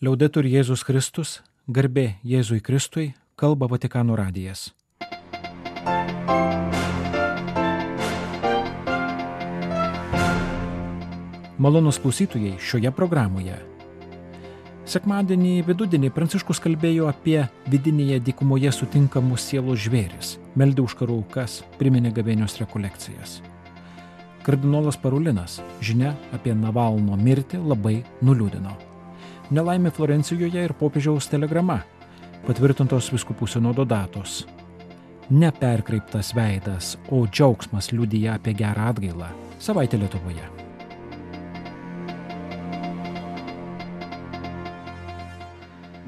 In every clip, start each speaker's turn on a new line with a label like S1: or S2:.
S1: Liaudetur Jėzus Kristus, garbė Jėzui Kristui, kalba Vatikano radijas. Malonus klausytojai šioje programoje. Sekmadienį vidudienį Pranciškus kalbėjo apie vidinėje dykumoje sutinkamus sielos žvėris, meldė už karų aukas, priminė gavėnios rekolekcijas. Kardinolas Parulinas žinia apie Navalno mirtį labai nuliūdino. Nelaimė Florencijoje ir popiežiaus telegrama, patvirtintos viskupų sinodo datos. Neperkreiptas veidas, o džiaugsmas liudyja apie gerą atgailą. Savaitė Lietuvoje.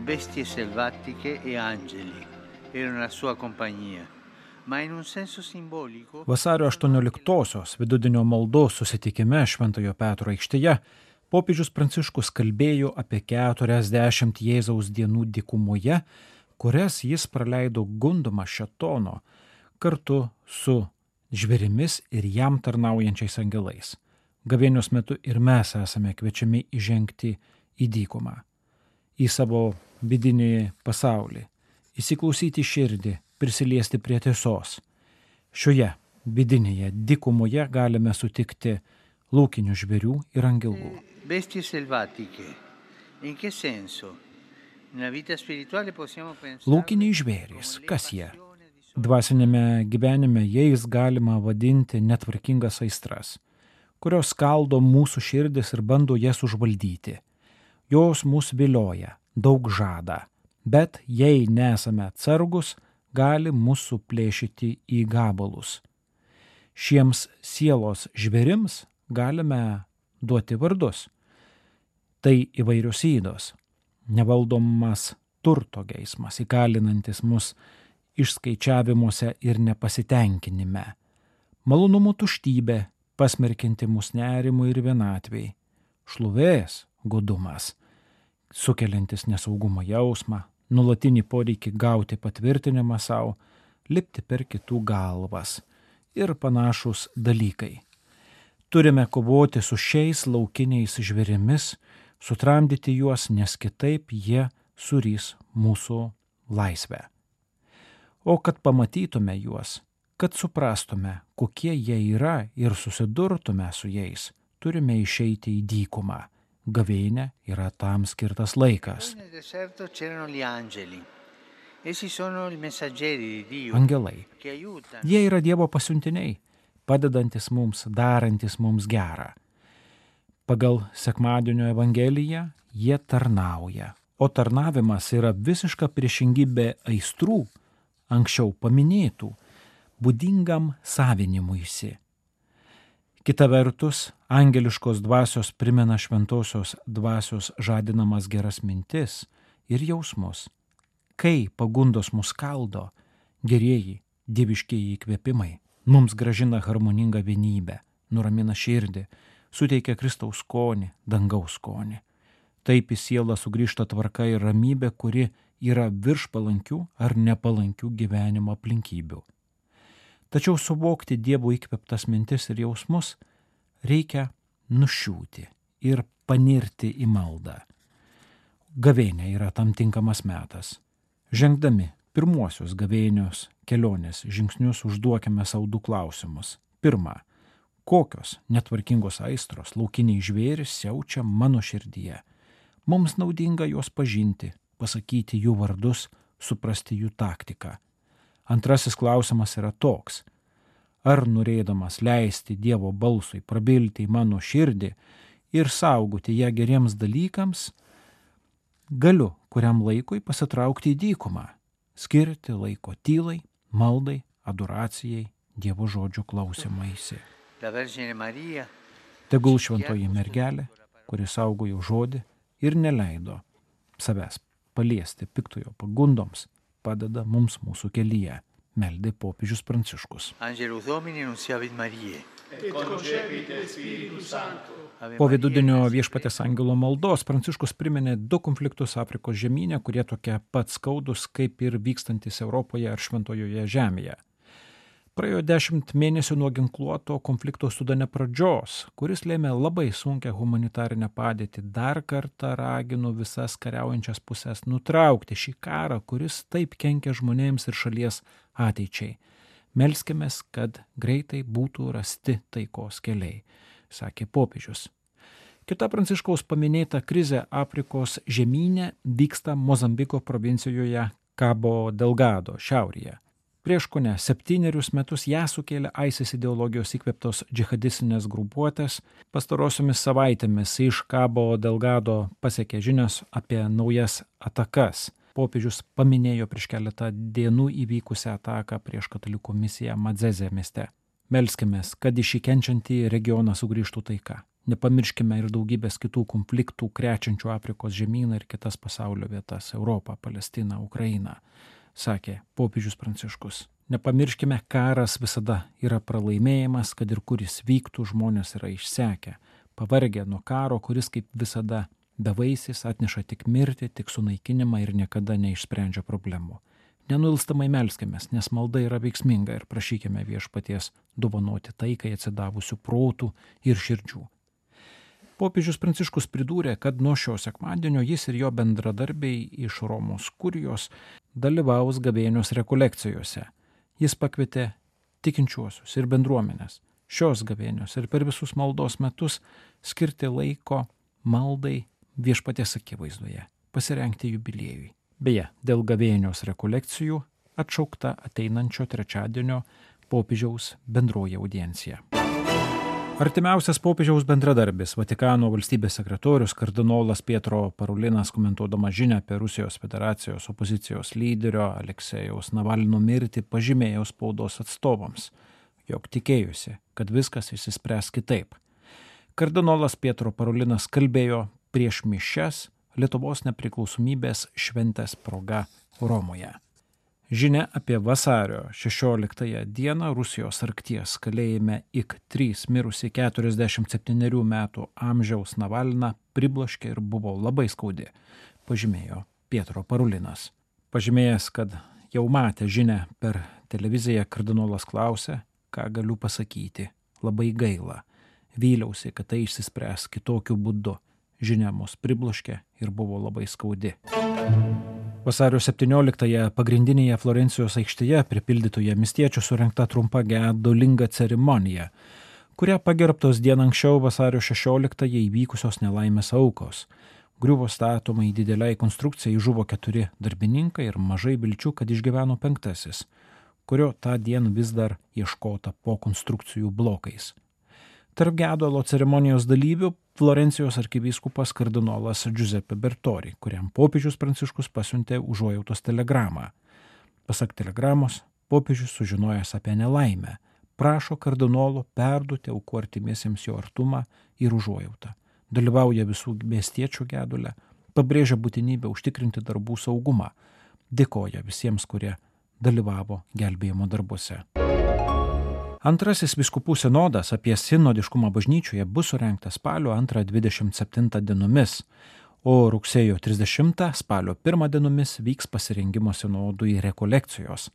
S2: bestie selvatiche e angeli erano la sua compagnia. Ma in un senso simbolico.
S1: Vasario 18-osios vidudienio maldos susitikime Šventojo Petro aikštėje popiežius Pranciškus kalbėjo apie 40 Jėzaus dienų dikumoje, kurias jis praleido gundumą šetono kartu su žvėrimis ir jam tarnaujančiais angelais. Gavėnios metu ir mes esame kviečiami įžengti į dykumą, į savo vidinį pasaulį, įsiklausyti širdį, prisiliesti prie tiesos. Šioje vidinėje dikumoje galime sutikti laukinių žvėrių ir angelų.
S2: Bestie selvatiche. In che senso?
S1: Laukiniai žvėrys, kas jie? Dvasinėme gyvenime jais galima vadinti netvarkingas aistras, kurios skaldo mūsų širdis ir bando jas užvaldyti. Jos mus vilioja, daug žada, bet jei nesame atsargus, gali mūsų plėšyti į gabalus. Šiems sielos žvėrims galime duoti vardus. Tai įvairios įdos, nevaldomas turto geismas, įkalinantis mus išskaičiavimuose ir nepasitenkinime, malonumų tuštybė, pasmerkinti mus nerimui ir vienatvėjai, šlovės godumas, sukeliantis nesaugumo jausmą, nulatinį poreikį gauti patvirtinimą savo, lipti per kitų galvas ir panašus dalykai. Turime kovoti su šiais laukiniais žvėrimis, sutramdyti juos, nes kitaip jie surys mūsų laisvę. O kad pamatytume juos, kad suprastume, kokie jie yra ir susidurtume su jais, turime išeiti į dykumą. Gavėnė yra tam skirtas laikas. Angelai. Jie yra Dievo pasiuntiniai, padedantis mums, darantis mums gerą. Pagal sekmadienio Evangeliją jie tarnauja, o tarnavimas yra visiška priešingybė aistrų, anksčiau paminėtų, būdingam savinimuisi. Kita vertus, angeliškos dvasios primena šventosios dvasios žadinamas geras mintis ir jausmus. Kai pagundos mus kaldo, gerieji, dieviškieji įkvėpimai mums gražina harmoningą vienybę, nuramina širdį, suteikia Kristaus skonį, dangaus skonį. Taip į sielą sugrįžta tvarka ir ramybė, kuri yra virš palankių ar nepalankių gyvenimo aplinkybių. Tačiau suvokti Dievo įkveptas mintis ir jausmus reikia nušiūti ir panirti į maldą. Gavėnė yra tam tinkamas metas. Žengdami pirmuosius gavėnios kelionės žingsnius užduokime savo du klausimus. Pirma, kokios netvarkingos aistros laukiniai žvėris siaučia mano širdyje. Mums naudinga juos pažinti, pasakyti jų vardus, suprasti jų taktiką. Antrasis klausimas yra toks. Ar norėdamas leisti Dievo balsui prabilti į mano širdį ir saugoti ją geriems dalykams, galiu kuriam laikui pasitraukti į dykumą, skirti laiko tylai, maldai, adoracijai, Dievo žodžių klausimaisi. Tegul šventoji mergelė, kuri saugojo žodį ir neleido savęs paliesti piktojo pagundoms, padeda mums mūsų kelyje, meldė popiežius Pranciškus. Po vidudienio viešpatės angelo maldos Pranciškus priminė du konfliktus Afrikos žemynė, kurie tokie pat skaudus kaip ir vykstantis Europoje ar Šventojoje žemėje. Praėjo dešimt mėnesių nuo ginkluoto konflikto Sudane pradžios, kuris lėmė labai sunkę humanitarinę padėtį. Dar kartą raginu visas kariaujančias pusės nutraukti šį karą, kuris taip kenkia žmonėms ir šalies ateičiai. Melskime, kad greitai būtų rasti taikos keliai, sakė popiežius. Kita Pranciškaus paminėta krizė Afrikos žemynė vyksta Mozambiko provincijoje Kabo Delgado šiaurėje. Prieš kone septynerius metus ją sukėlė ISIS ideologijos įkveptos džihadistinės grupuotės. Pastarosiomis savaitėmis iš Kabo Delgado pasiekė žinios apie naujas atakas. Popiežius paminėjo prieš keletą dienų įvykusią ataką prieš katalikų misiją Madzezė mieste. Melskime, kad iš įkenčiantį regioną sugrįžtų taika. Nepamirškime ir daugybės kitų konfliktų krečiančių Afrikos žemyną ir kitas pasaulio vietas - Europą, Palestiną, Ukrainą, sakė popiežius Pranciškus. Nepamirškime, karas visada yra pralaimėjimas, kad ir kuris vyktų, žmonės yra išsekę, pavargę nuo karo, kuris kaip visada bevaisis atneša tik mirtį, tik sunaikinimą ir niekada neišsprendžia problemų. Nenuilstamai melskimės, nes malda yra veiksminga ir prašykime viešpaties dovanoti taikai atsidavusių protų ir širdžių. Popiežius Pranciškus pridūrė, kad nuo šio sekmadienio jis ir jo bendradarbiai iš Romos kurijos dalyvaus gavėnios rekolekcijose. Jis pakvietė tikinčiuosius ir bendruomenės šios gavėnios ir per visus maldos metus skirti laiko maldai viešpatės akivaizdoje, pasirengti jubiliejui. Beje, dėl gavėnios rekolekcijų atšaukta ateinančio trečiadienio popiežiaus bendroji audiencija. Artimiausias popiežiaus bendradarbis Vatikano valstybės sekretorius kardinolas Pietro Parulinas komentuodamas žinę apie Rusijos federacijos opozicijos lyderio Aleksėjaus Navalino mirtį pažymėjo spaudos atstovams, jog tikėjusi, kad viskas išsispręs kitaip. Kardinolas Pietro Parulinas kalbėjo prieš mišes Lietuvos nepriklausomybės šventės proga Romoje. Žinia apie vasario 16 dieną Rusijos arkties kalėjime IK-3 mirusi 47 metų amžiaus Navalną pribloškė ir buvo labai skaudi, pažymėjo Pietro Parulinas. Pažymėjęs, kad jau matė žinę per televiziją, kardinolas klausė, ką galiu pasakyti. Labai gaila. Vyliausi, kad tai išsispręs kitokiu būdu. Žinia mus pribloškė ir buvo labai skaudi. Vasario 17-ąją pagrindinėje Florencijos aikštėje pripildytoje mistiečių surinkta trumpa gedulinga ceremonija, kuria pagerbtos dieną anksčiau vasario 16-ąją įvykusios nelaimės aukos. Griuvo statoma į dideliai konstrukcijai žuvo keturi darbininkai ir mažai vilčių, kad išgyveno penktasis, kurio tą dieną vis dar ieškota po konstrukcijų blokais. Tarp gedulo ceremonijos dalyvių Florencijos arkivyskupas kardinolas Giuseppe Bertori, kuriam popiežius Pranciškus pasiuntė užuojautos telegramą. Pasak telegramos, popiežius sužinojęs apie nelaimę, prašo kardinolo perduoti aukų artimiesiems jo artumą ir užuojautą. Dalyvauja visų miestiečių gedulę, pabrėžia būtinybę užtikrinti darbų saugumą, dėkoja visiems, kurie dalyvavo gelbėjimo darbuose. Antrasis viskupų sinodas apie sinodiškumą bažnyčioje bus surinktas spalio 2-27 dienomis, o rugsėjo 30 spalio 1 dienomis vyks pasirengimo sinodui rekolekcijos.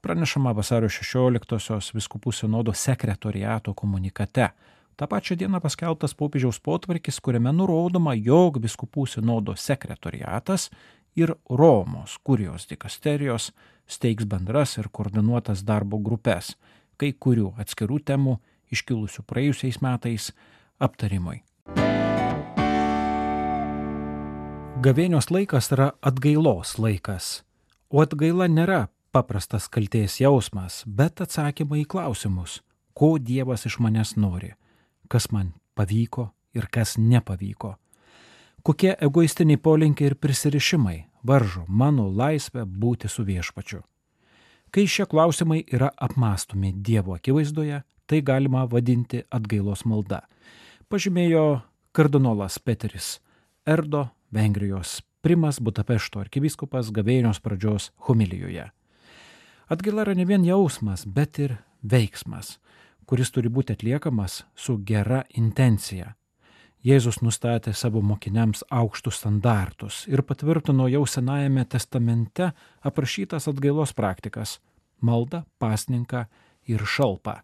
S1: Pranešama vasario 16-osios viskupų sinodo sekretoriato komunikate. Ta pačia diena paskelbtas popiežiaus potvarkis, kuriame nurodoma, jog viskupų sinodo sekretoriatas ir Romos kurijos dikasterijos steigs bendras ir koordinuotas darbo grupės kai kurių atskirų temų iškilusių praėjusiais metais aptarimui. Gavėnios laikas yra atgailos laikas, o atgaila nėra paprastas kalties jausmas, bet atsakymai į klausimus, ko Dievas iš manęs nori, kas man pavyko ir kas nepavyko. Kokie egoistiniai polinkiai ir prisirišimai varžo mano laisvę būti su viešpačiu. Kai šie klausimai yra apmastomi Dievo akivaizdoje, tai galima vadinti atgailos malda. Pažymėjo kardinolas Peteris Erdo, Vengrijos primas Budapešto arkivyskupas gavėnios pradžios homilijoje. Atgaila yra ne vien jausmas, bet ir veiksmas, kuris turi būti atliekamas su gera intencija. Jėzus nustatė savo mokiniams aukštus standartus ir patvirtino jau Senajame testamente aprašytas atgailos praktikas - maldą, pasninką ir šalpą.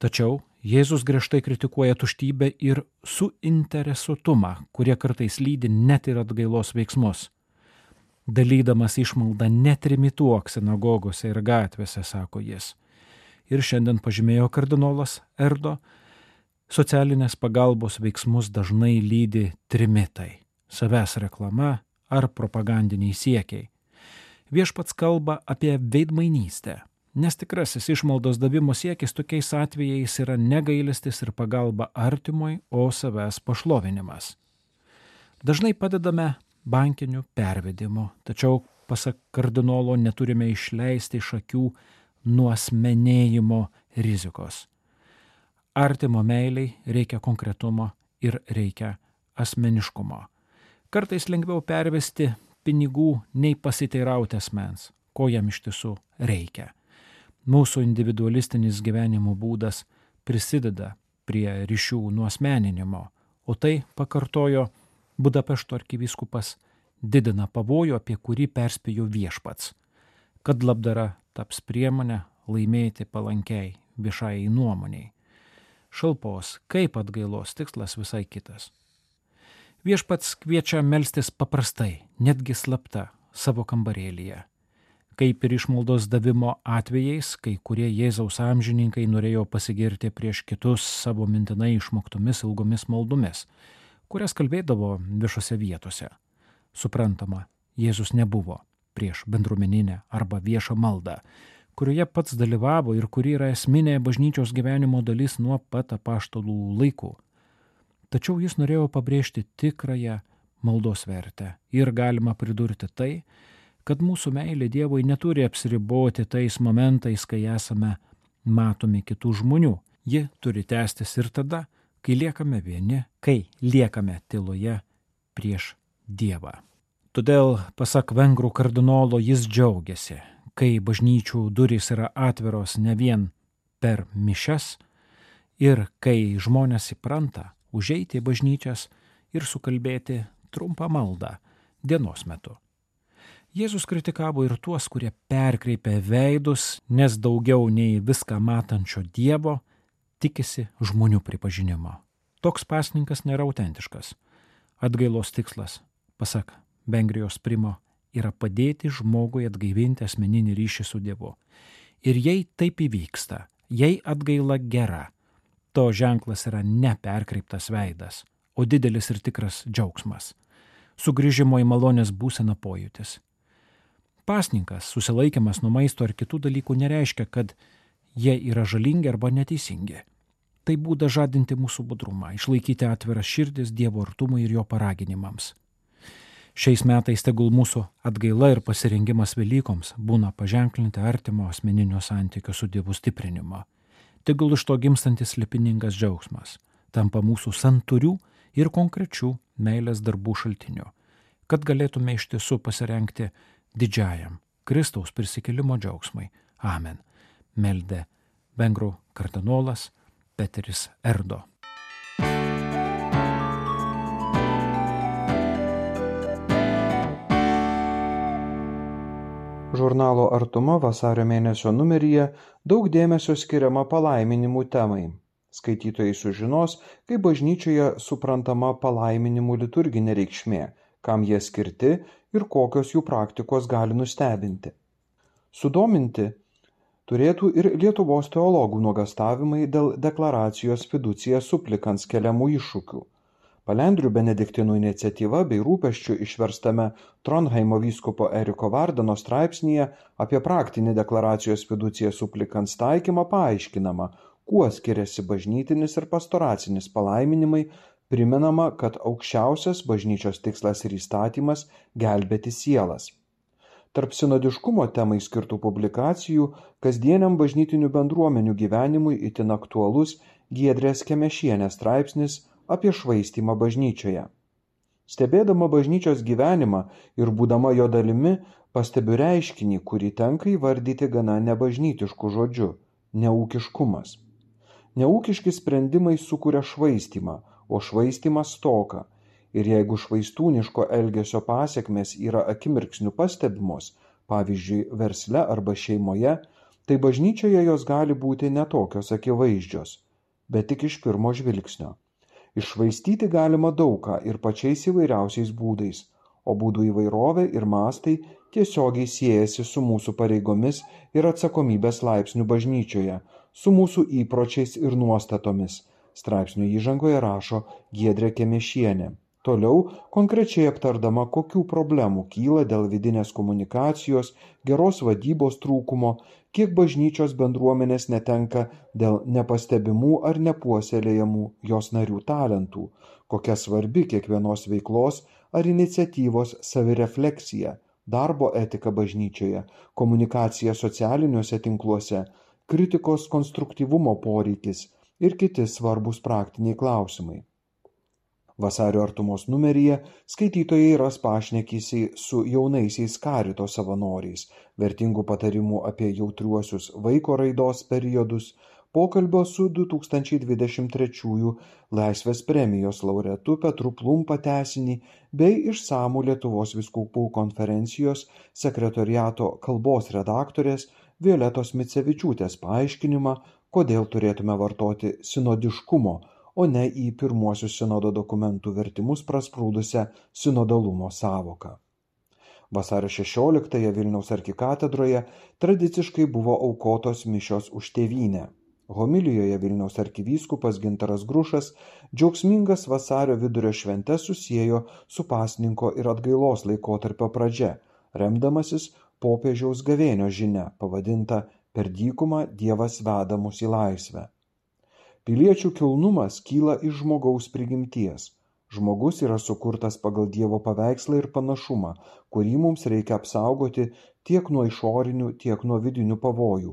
S1: Tačiau Jėzus griežtai kritikuoja tuštybę ir suinteresuotumą, kurie kartais lydi net ir atgailos veiksmus. Dalydamas išmaldą netrimituok sinagogose ir gatvėse, sako jis. Ir šiandien pažymėjo kardinolas Erdo, socialinės pagalbos veiksmus dažnai lydi trimitai - savęs reklama ar propagandiniai siekiai. Viešpats kalba apie veidmainystę, Nes tikrasis išmaldos davimo siekis tokiais atvejais yra negailestis ir pagalba artimui, o savęs pašlovinimas. Dažnai padedame bankiniu pervedimu, tačiau pasak kardinolo neturime išleisti iš akių nuosmenėjimo rizikos. Artimo meiliai reikia konkretumo ir reikia asmeniškumo. Kartais lengviau pervesti pinigų nei pasiteirauti asmens, ko jam iš tiesų reikia. Mūsų individualistinis gyvenimo būdas prisideda prie ryšių nuosmeninimo, o tai, pakartojo Budapešto arkivyskupas, didina pavojų, apie kurį perspėjo viešpats, kad labdara taps priemonė laimėti palankiai viešai nuomoniai. Šalpos, kaip atgailos tikslas visai kitas. Viešpats kviečia melstis paprastai, netgi slapta, savo kambarėlyje kaip ir išmaldos davimo atvejais, kai kurie Jėzaus amžininkai norėjo pasigirti prieš kitus savo mintinai išmoktomis ilgomis maldomis, kurias kalbėdavo viešose vietose. Suprantama, Jėzus nebuvo prieš bendruomeninę arba viešą maldą, kurioje pats dalyvavo ir kuri yra esminė bažnyčios gyvenimo dalis nuo pat apaštalų laikų. Tačiau jis norėjo pabrėžti tikrąją maldos vertę ir galima pridurti tai, kad mūsų meilė Dievui neturi apsiriboti tais momentais, kai esame matomi kitų žmonių. Ji turi tęstis ir tada, kai liekame vieni, kai liekame tyloje prieš Dievą. Todėl, pasak vengrų kardinolo, jis džiaugiasi, kai bažnyčių durys yra atviros ne vien per mišes ir kai žmonės įpranta užeiti į bažnyčias ir sukalbėti trumpą maldą dienos metu. Jėzus kritikavo ir tuos, kurie perkreipia veidus, nes daugiau nei viską matančio Dievo tikisi žmonių pripažinimo. Toks pasninkas nėra autentiškas. Atgailos tikslas, pasak Vengrijos primo, yra padėti žmogui atgaivinti asmeninį ryšį su Dievu. Ir jei taip įvyksta, jei atgaila gera, to ženklas yra ne perkreiptas veidas, o didelis ir tikras džiaugsmas. Sugrįžimo į malonės būseną pojūtis pasninkas, susilaikimas nuo maisto ar kitų dalykų nereiškia, kad jie yra žalingi arba neteisingi. Tai būda žadinti mūsų budrumą, išlaikyti atviras širdis Dievo artumui ir jo paraginimams. Šiais metais tegul mūsų atgaila ir pasirengimas Velykoms būna paženklinti artimo asmeninio santykio su Dievu stiprinimo. Tegul iš to gimstantis lipiningas džiaugsmas tampa mūsų santurių ir konkrečių meilės darbų šaltiniu, kad galėtume iš tiesų pasirenkti didžiajam Kristaus prisikėlimo džiaugsmui. Amen. Meldė vengrų kardinolas Peteris Erdo.
S3: Žurnalo Artuma vasario mėnesio numeryje daug dėmesio skiriama palaiminimų temai. Skaitytojai sužinos, kaip bažnyčioje suprantama palaiminimų liturginė reikšmė, kam jie skirti ir kokios jų praktikos gali nustebinti. Sudominti turėtų ir Lietuvos teologų nuogastavimai dėl deklaracijos fiducija suplikans keliamų iššūkių. Palendrių Benediktinų iniciatyva bei rūpeščių išverstame Tronheimo vyskupo Eriko Vardano straipsnėje apie praktinį deklaracijos fiducija suplikans taikymą paaiškinama, kuo skiriasi bažnytinis ir pastoracinis palaiminimai primenama kad aukščiausias bažnyčios tikslas ir įstatymas gelbėti sielas. Tarp sinodiškumo temai skirtų publikacijų kasdieniam bažnytinių bendruomenių gyvenimui itin aktualus giedrės kemešienės straipsnis apie švaistymą bažnyčioje. Stebėdama bažnyčios gyvenimą ir būdama jo dalimi, pastebiu reiškinį, kurį tenka įvardyti gana nebažnytišku žodžiu - neūkiškumas. Neūkiški sprendimai sukuria švaistymą, o švaistymas stoką ir jeigu švaistūniško elgesio pasekmės yra akimirksniu pastebimos pavyzdžiui versle arba šeimoje tai bažnyčioje jos gali būti netokios akivaizdžios, bet tik iš pirmo žvilgsnio. Išvaistyti galima daugą ir pačiais įvairiausiais būdais, o būdų įvairovė ir mastai tiesiogiai siejasi su mūsų pareigomis ir atsakomybės laipsniu bažnyčioje, su mūsų įpročiais ir nuostatomis, straipsnio įžangoje rašo Giedrė Kemešienė toliau konkrečiai aptardama kokių problemų kyla dėl vidinės komunikacijos geros vadybos trūkumo kiek bažnyčios bendruomenės netenka dėl nepastebimų ar nepuoselėjamų jos narių talentų kokia svarbi kiekvienos veiklos ar iniciatyvos savirefleksija darbo etika bažnyčioje komunikacija socialiniuose tinkluose kritikos konstruktyvumo poreikis ir kiti svarbūs praktiniai klausimai vasario artumos numeryje skaitytojai ras pašnekesį su jaunaisiais karito savanoriais vertingų patarimų apie jautriuosius vaiko raidos periodus pokalbio su 2023 Laisvės premijos laureatu Petru Plumpa tesinį bei išsamų Lietuvos viskupų konferencijos sekretoriato kalbos redaktorės Violetos Micevičiūtės paaiškinimą, kodėl turėtume vartoti sinodiškumo o ne į pirmuosius sinodo dokumentų vertimus prasprūdusią sinodalumo sąvoką. Vasario 16-ąją Vilniaus arkikatedroje tradiciškai buvo aukotos mišios už tėvynę. Homilijoje Vilniaus arkivyskupas Gintaras Grušas džiaugsmingas vasario vidurio šventes susijęjo su pasninko ir atgailos laikotarpio pradžia, remdamasis popiežiaus gavėnio žinia pavadinta Per dykumą Dievas veda mus į laisvę piliečių kilnumas kyla iš žmogaus prigimties. Žmogus yra sukurtas pagal dievo paveikslą ir panašumą kurį mums reikia apsaugoti tiek nuo išorinių tiek nuo vidinių pavojų.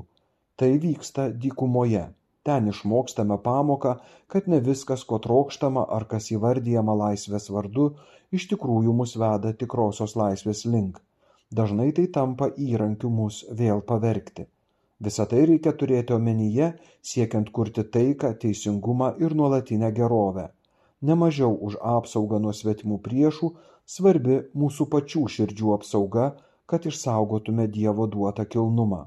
S3: Tai vyksta dykumoje. Ten išmokstame pamoką kad ne viskas ko trokštama ar kas įvardijama laisvės vardu iš tikrųjų mus veda tikrosios laisvės link. Dažnai tai tampa įrankiu mus vėl pavergti visa tai reikia turėti omenyje siekiant kurti taiką teisingumą ir nuolatinę gerovę. Ne mažiau už apsaugą nuo svetimų priešų svarbi mūsų pačių širdžių apsauga kad išsaugotume dievo duotą kilnumą.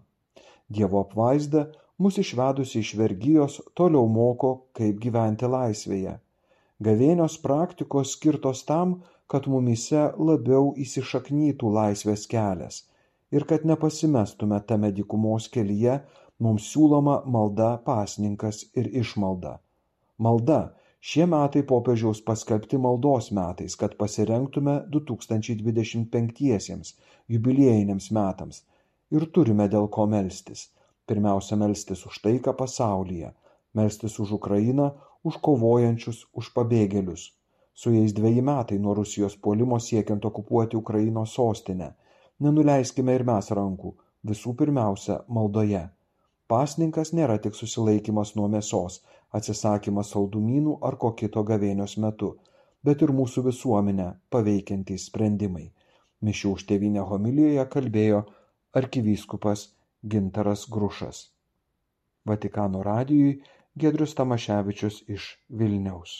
S3: Dievo apvaizda mus išvedusi iš vergijos toliau moko kaip gyventi laisvėje. Gavėnios praktikos skirtos tam kad mumyse labiau įsišaknytų laisvės kelias ir kad nepasimestume tame dykumos kelyje mums siūloma malda pasninkas ir išmalda. Malda. Šie metai popiežiaus paskelbti maldos metais kad pasirengtume 2025 jubiliejiniams metams. Ir turime dėl ko melstis. Pirmiausia melstis už taiką pasaulyje melstis už ukrainą už kovojančius už pabėgėlius. Sueis dveji metai nuo rusijos puolimo siekiant okupuoti ukrainos sostinę nenuleiskime ir mes rankų. Visų pirmiausia maldoje. Pasninkas nėra tik susilaikymas nuo mėsos atsisakymas saldumynų ar ko kito gavėnios metu bet ir mūsų visuomenę paveikiantys sprendimai. Mišių už tėvynę homilijoje kalbėjo arkivyskupas gintaras grušas. Vatikano radijui giedrius tamaševičius iš vilniaus